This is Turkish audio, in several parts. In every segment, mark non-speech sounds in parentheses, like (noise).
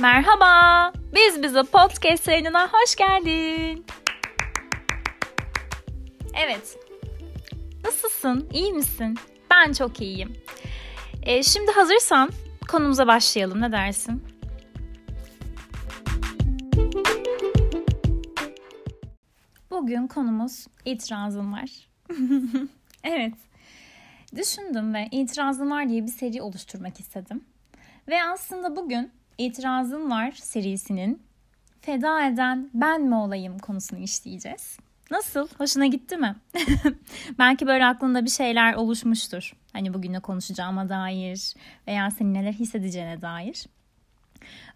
Merhaba, biz bize podcast yayınına hoş geldin. Evet, nasılsın, iyi misin? Ben çok iyiyim. E, şimdi hazırsan konumuza başlayalım, ne dersin? Bugün konumuz itirazım var. (laughs) evet, düşündüm ve itirazım var diye bir seri oluşturmak istedim. Ve aslında bugün itirazım var serisinin feda eden ben mi olayım konusunu işleyeceğiz. Nasıl? Hoşuna gitti mi? (laughs) Belki böyle aklında bir şeyler oluşmuştur. Hani bugün konuşacağıma dair veya senin neler hissedeceğine dair.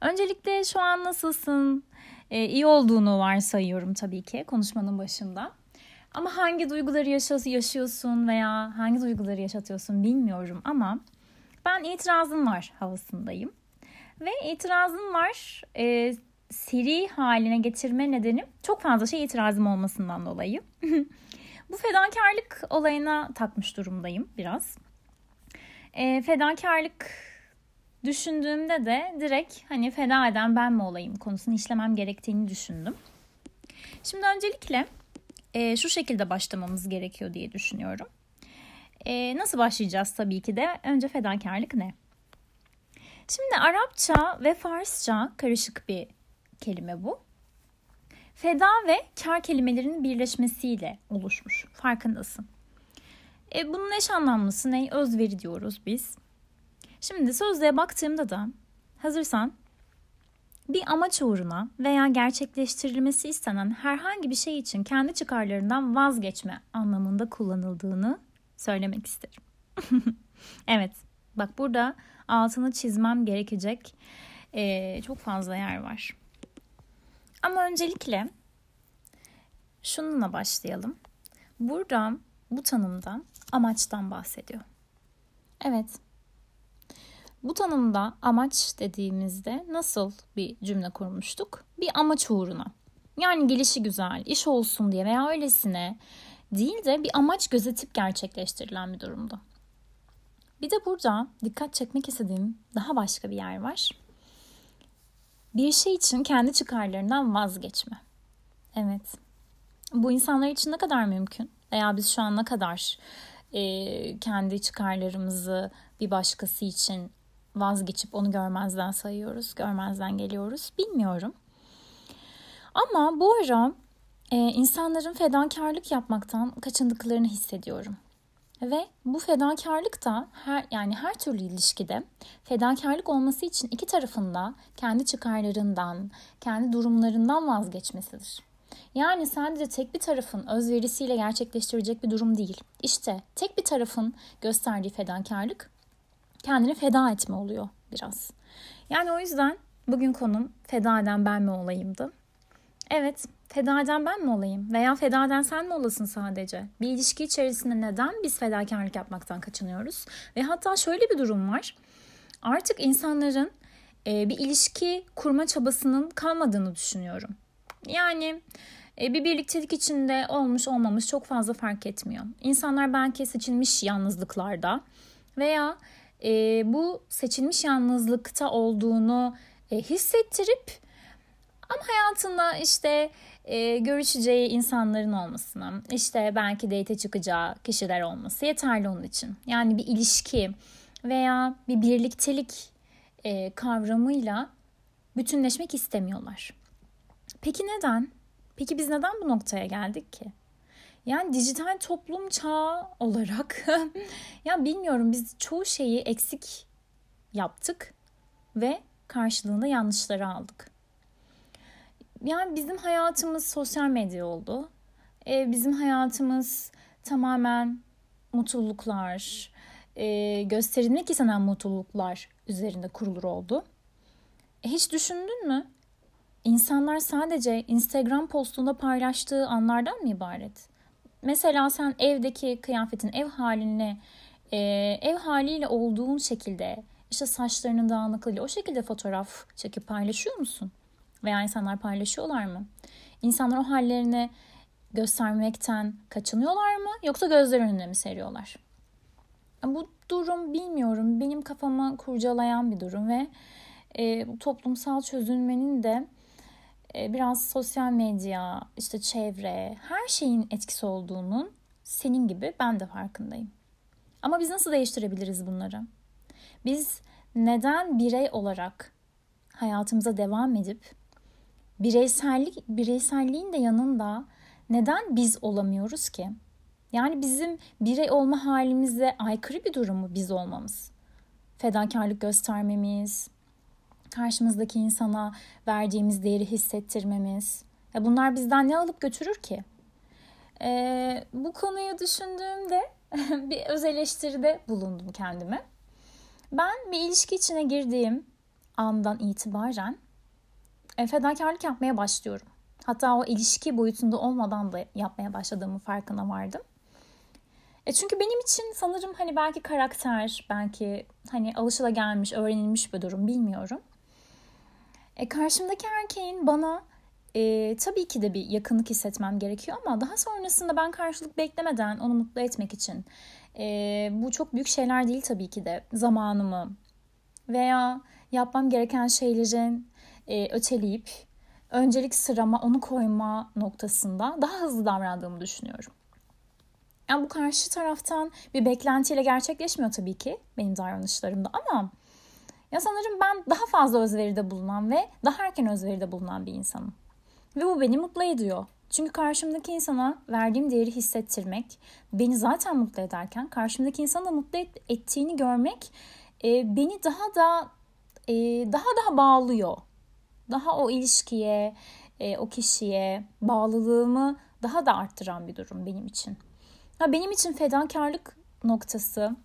Öncelikle şu an nasılsın? Ee, iyi olduğunu varsayıyorum tabii ki konuşmanın başında. Ama hangi duyguları yaşıyorsun veya hangi duyguları yaşatıyorsun bilmiyorum ama ben itirazım var havasındayım. Ve itirazım var e, seri haline getirme nedenim çok fazla şey itirazım olmasından dolayı. (laughs) Bu fedakarlık olayına takmış durumdayım biraz. E, fedakarlık düşündüğümde de direkt hani feda eden ben mi olayım konusunu işlemem gerektiğini düşündüm. Şimdi öncelikle e, şu şekilde başlamamız gerekiyor diye düşünüyorum. E, nasıl başlayacağız tabii ki de? Önce fedakarlık ne? Şimdi Arapça ve Farsça karışık bir kelime bu. Feda ve kar kelimelerinin birleşmesiyle oluşmuş. Farkındasın. E, bunun eş anlamlısı ne? Özveri diyoruz biz. Şimdi sözlüğe baktığımda da hazırsan bir amaç uğruna veya gerçekleştirilmesi istenen herhangi bir şey için kendi çıkarlarından vazgeçme anlamında kullanıldığını söylemek isterim. (laughs) evet, bak burada altını çizmem gerekecek e, çok fazla yer var. Ama öncelikle şununla başlayalım. Burada bu tanımda amaçtan bahsediyor. Evet. Bu tanımda amaç dediğimizde nasıl bir cümle kurmuştuk? Bir amaç uğruna. Yani gelişi güzel, iş olsun diye veya öylesine değil de bir amaç gözetip gerçekleştirilen bir durumda. Bir de burada dikkat çekmek istediğim daha başka bir yer var. Bir şey için kendi çıkarlarından vazgeçme. Evet. Bu insanlar için ne kadar mümkün? Veya biz şu an ne kadar e, kendi çıkarlarımızı bir başkası için vazgeçip onu görmezden sayıyoruz, görmezden geliyoruz bilmiyorum. Ama bu ara e, insanların fedakarlık yapmaktan kaçındıklarını hissediyorum. Ve bu fedakarlık da her yani her türlü ilişkide fedakarlık olması için iki tarafında kendi çıkarlarından, kendi durumlarından vazgeçmesidir. Yani sadece tek bir tarafın özverisiyle gerçekleştirecek bir durum değil. İşte tek bir tarafın gösterdiği fedakarlık kendini feda etme oluyor biraz. Yani o yüzden bugün konum feda eden ben mi olayımdı. Evet, feda eden ben mi olayım? Veya feda eden sen mi olasın sadece? Bir ilişki içerisinde neden biz fedakarlık yapmaktan kaçınıyoruz? Ve hatta şöyle bir durum var. Artık insanların e, bir ilişki kurma çabasının kalmadığını düşünüyorum. Yani e, bir birliktelik içinde olmuş olmamış çok fazla fark etmiyor. İnsanlar belki seçilmiş yalnızlıklarda veya e, bu seçilmiş yalnızlıkta olduğunu hissettirip ama hayatında işte e, görüşeceği insanların olmasına, işte belki date çıkacağı kişiler olması yeterli onun için. Yani bir ilişki veya bir birliktelik e, kavramıyla bütünleşmek istemiyorlar. Peki neden? Peki biz neden bu noktaya geldik ki? Yani dijital toplum çağı olarak (laughs) ya bilmiyorum biz çoğu şeyi eksik yaptık ve karşılığında yanlışları aldık yani bizim hayatımız sosyal medya oldu. E, bizim hayatımız tamamen mutluluklar, e, gösterilmek istenen mutluluklar üzerinde kurulur oldu. E, hiç düşündün mü? İnsanlar sadece Instagram postunda paylaştığı anlardan mı ibaret? Mesela sen evdeki kıyafetin ev haline, e, ev haliyle olduğun şekilde, işte saçlarının dağınıklığıyla o şekilde fotoğraf çekip paylaşıyor musun? Veya insanlar paylaşıyorlar mı? İnsanlar o hallerini göstermekten kaçınıyorlar mı yoksa gözler önüne mi seriyorlar? Bu durum bilmiyorum. Benim kafama kurcalayan bir durum ve e, bu toplumsal çözülmenin de e, biraz sosyal medya, işte çevre, her şeyin etkisi olduğunun senin gibi ben de farkındayım. Ama biz nasıl değiştirebiliriz bunları? Biz neden birey olarak hayatımıza devam edip bireysellik bireyselliğin de yanında neden biz olamıyoruz ki? Yani bizim birey olma halimizde aykırı bir durum mu biz olmamız? Fedakarlık göstermemiz, karşımızdaki insana verdiğimiz değeri hissettirmemiz. Ya bunlar bizden ne alıp götürür ki? Ee, bu konuyu düşündüğümde (laughs) bir öz eleştiride bulundum kendime. Ben bir ilişki içine girdiğim andan itibaren fedakarlık yapmaya başlıyorum. Hatta o ilişki boyutunda olmadan da yapmaya başladığımı farkına vardım. E çünkü benim için sanırım hani belki karakter, belki hani alışılagelmiş, öğrenilmiş bir durum bilmiyorum. E karşımdaki erkeğin bana e, tabii ki de bir yakınlık hissetmem gerekiyor ama daha sonrasında ben karşılık beklemeden onu mutlu etmek için e, bu çok büyük şeyler değil tabii ki de zamanımı veya yapmam gereken şeylerin e, öteleyip öncelik sırama onu koyma noktasında daha hızlı davrandığımı düşünüyorum. Yani bu karşı taraftan bir beklentiyle gerçekleşmiyor tabii ki benim davranışlarımda ama ya sanırım ben daha fazla özveride bulunan ve daha erken özveride bulunan bir insanım. Ve bu beni mutlu ediyor. Çünkü karşımdaki insana verdiğim değeri hissettirmek beni zaten mutlu ederken karşımdaki insanı mutlu et, ettiğini görmek e, beni daha da e, daha daha bağlıyor. Daha o ilişkiye, e, o kişiye bağlılığımı daha da arttıran bir durum benim için. Ha, benim için fedakarlık noktası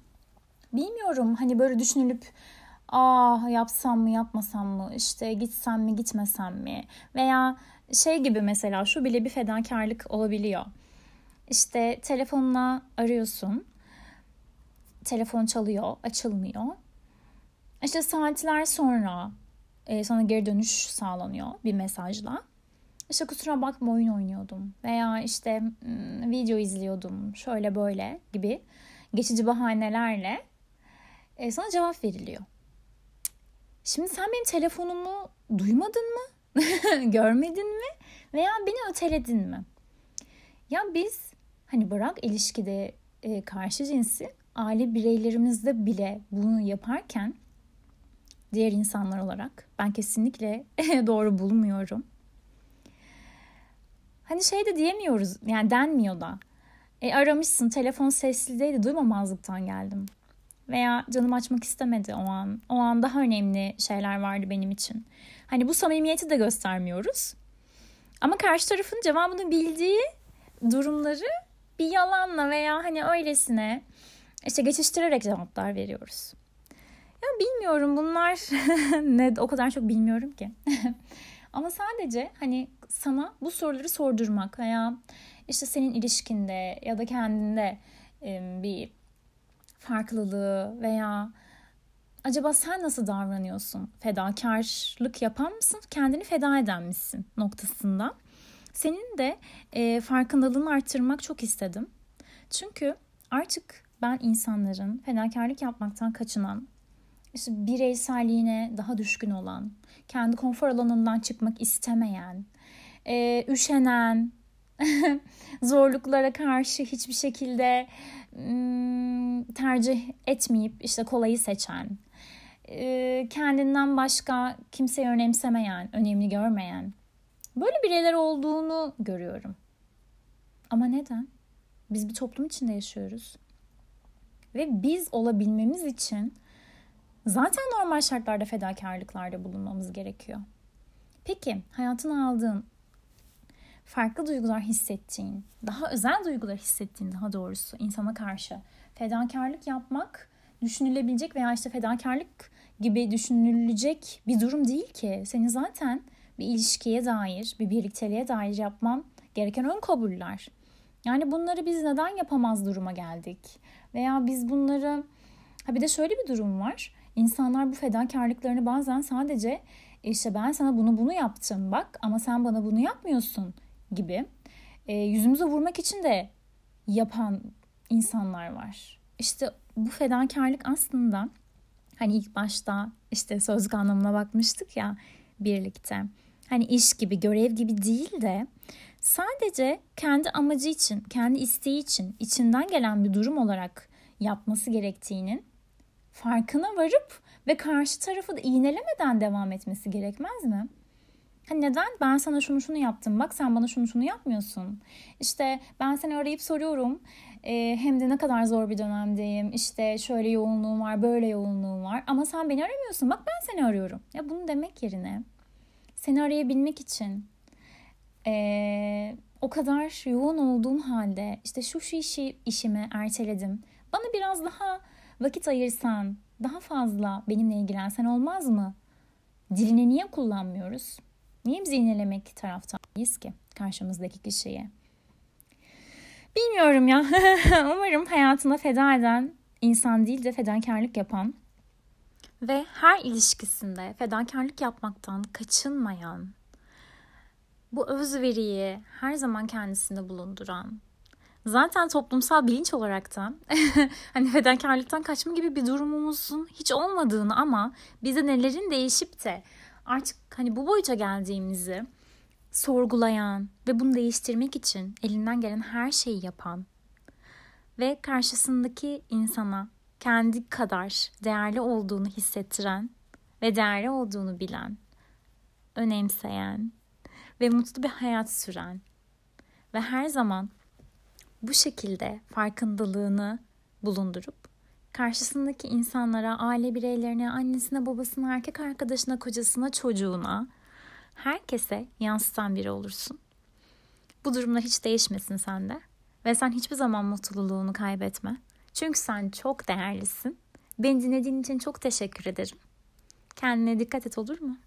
bilmiyorum hani böyle düşünülüp ah yapsam mı yapmasam mı işte gitsem mi gitmesem mi veya şey gibi mesela şu bile bir fedakarlık olabiliyor. İşte telefonla arıyorsun. Telefon çalıyor, açılmıyor. İşte saatler sonra e, sana geri dönüş sağlanıyor bir mesajla. İşte kusura bakma oyun oynuyordum veya işte hmm, video izliyordum şöyle böyle gibi geçici bahanelerle e, sana cevap veriliyor. Şimdi sen benim telefonumu duymadın mı? (laughs) Görmedin mi? Veya beni öteledin mi? Ya biz hani bırak ilişkide e, karşı cinsi aile bireylerimizde bile bunu yaparken diğer insanlar olarak ben kesinlikle (laughs) doğru bulmuyorum. Hani şey de diyemiyoruz yani denmiyor da. E, aramışsın telefon seslideydi duymamazlıktan geldim. Veya canım açmak istemedi o an. O an daha önemli şeyler vardı benim için. Hani bu samimiyeti de göstermiyoruz. Ama karşı tarafın cevabını bildiği durumları bir yalanla veya hani öylesine işte geçiştirerek cevaplar veriyoruz. Ya bilmiyorum bunlar (laughs) ne o kadar çok bilmiyorum ki. (laughs) Ama sadece hani sana bu soruları sordurmak veya işte senin ilişkinde ya da kendinde bir farklılığı veya acaba sen nasıl davranıyorsun? Fedakarlık yapan mısın? Kendini feda eden misin noktasında? Senin de e, farkındalığını arttırmak çok istedim. Çünkü artık ben insanların fedakarlık yapmaktan kaçınan, işte bireyselliğine daha düşkün olan, kendi konfor alanından çıkmak istemeyen, e, üşenen, (laughs) zorluklara karşı hiçbir şekilde tercih etmeyip işte kolayı seçen, kendinden başka kimseyi önemsemeyen, önemli görmeyen böyle bireyler olduğunu görüyorum. Ama neden? Biz bir toplum içinde yaşıyoruz. Ve biz olabilmemiz için zaten normal şartlarda fedakarlıklarda bulunmamız gerekiyor. Peki hayatına aldığın farklı duygular hissettiğin, daha özel duygular hissettiğin daha doğrusu insana karşı fedakarlık yapmak düşünülebilecek veya işte fedakarlık gibi düşünülecek bir durum değil ki. Seni zaten bir ilişkiye dair, bir birlikteliğe dair yapman gereken ön kabuller. Yani bunları biz neden yapamaz duruma geldik? Veya biz bunları... Ha bir de şöyle bir durum var. İnsanlar bu fedakarlıklarını bazen sadece işte ben sana bunu bunu yaptım bak ama sen bana bunu yapmıyorsun gibi e, yüzümüze vurmak için de yapan insanlar var. İşte bu fedakarlık aslında Hani ilk başta işte sözlük anlamına bakmıştık ya birlikte. Hani iş gibi, görev gibi değil de sadece kendi amacı için, kendi isteği için, içinden gelen bir durum olarak yapması gerektiğinin farkına varıp ve karşı tarafı da iğnelemeden devam etmesi gerekmez mi? Hani neden? Ben sana şunu şunu yaptım. Bak sen bana şunu şunu yapmıyorsun. İşte ben seni arayıp soruyorum. Ee, hem de ne kadar zor bir dönemdeyim. İşte şöyle yoğunluğum var, böyle yoğunluğum var. Ama sen beni aramıyorsun. Bak ben seni arıyorum. Ya bunu demek yerine seni arayabilmek için ee, o kadar yoğun olduğum halde işte şu şu işi işimi erteledim. Bana biraz daha vakit ayırsan, daha fazla benimle ilgilensen olmaz mı? Dilini niye kullanmıyoruz? Niye biz iğnelemek taraftayız ki karşımızdaki kişiye? Bilmiyorum ya. (laughs) Umarım hayatına feda eden insan değil de fedakarlık yapan ve her ilişkisinde fedakarlık yapmaktan kaçınmayan, bu özveriyi her zaman kendisinde bulunduran, zaten toplumsal bilinç olarak da (laughs) hani fedakarlıktan kaçma gibi bir durumumuzun hiç olmadığını ama bize nelerin değişip de artık hani bu boyuta geldiğimizi sorgulayan ve bunu değiştirmek için elinden gelen her şeyi yapan ve karşısındaki insana kendi kadar değerli olduğunu hissettiren ve değerli olduğunu bilen, önemseyen ve mutlu bir hayat süren ve her zaman bu şekilde farkındalığını bulundurup karşısındaki insanlara, aile bireylerine, annesine, babasına, erkek arkadaşına, kocasına, çocuğuna, herkese yansıtan biri olursun. Bu durumda hiç değişmesin sende ve sen hiçbir zaman mutluluğunu kaybetme. Çünkü sen çok değerlisin. Beni dinlediğin için çok teşekkür ederim. Kendine dikkat et olur mu?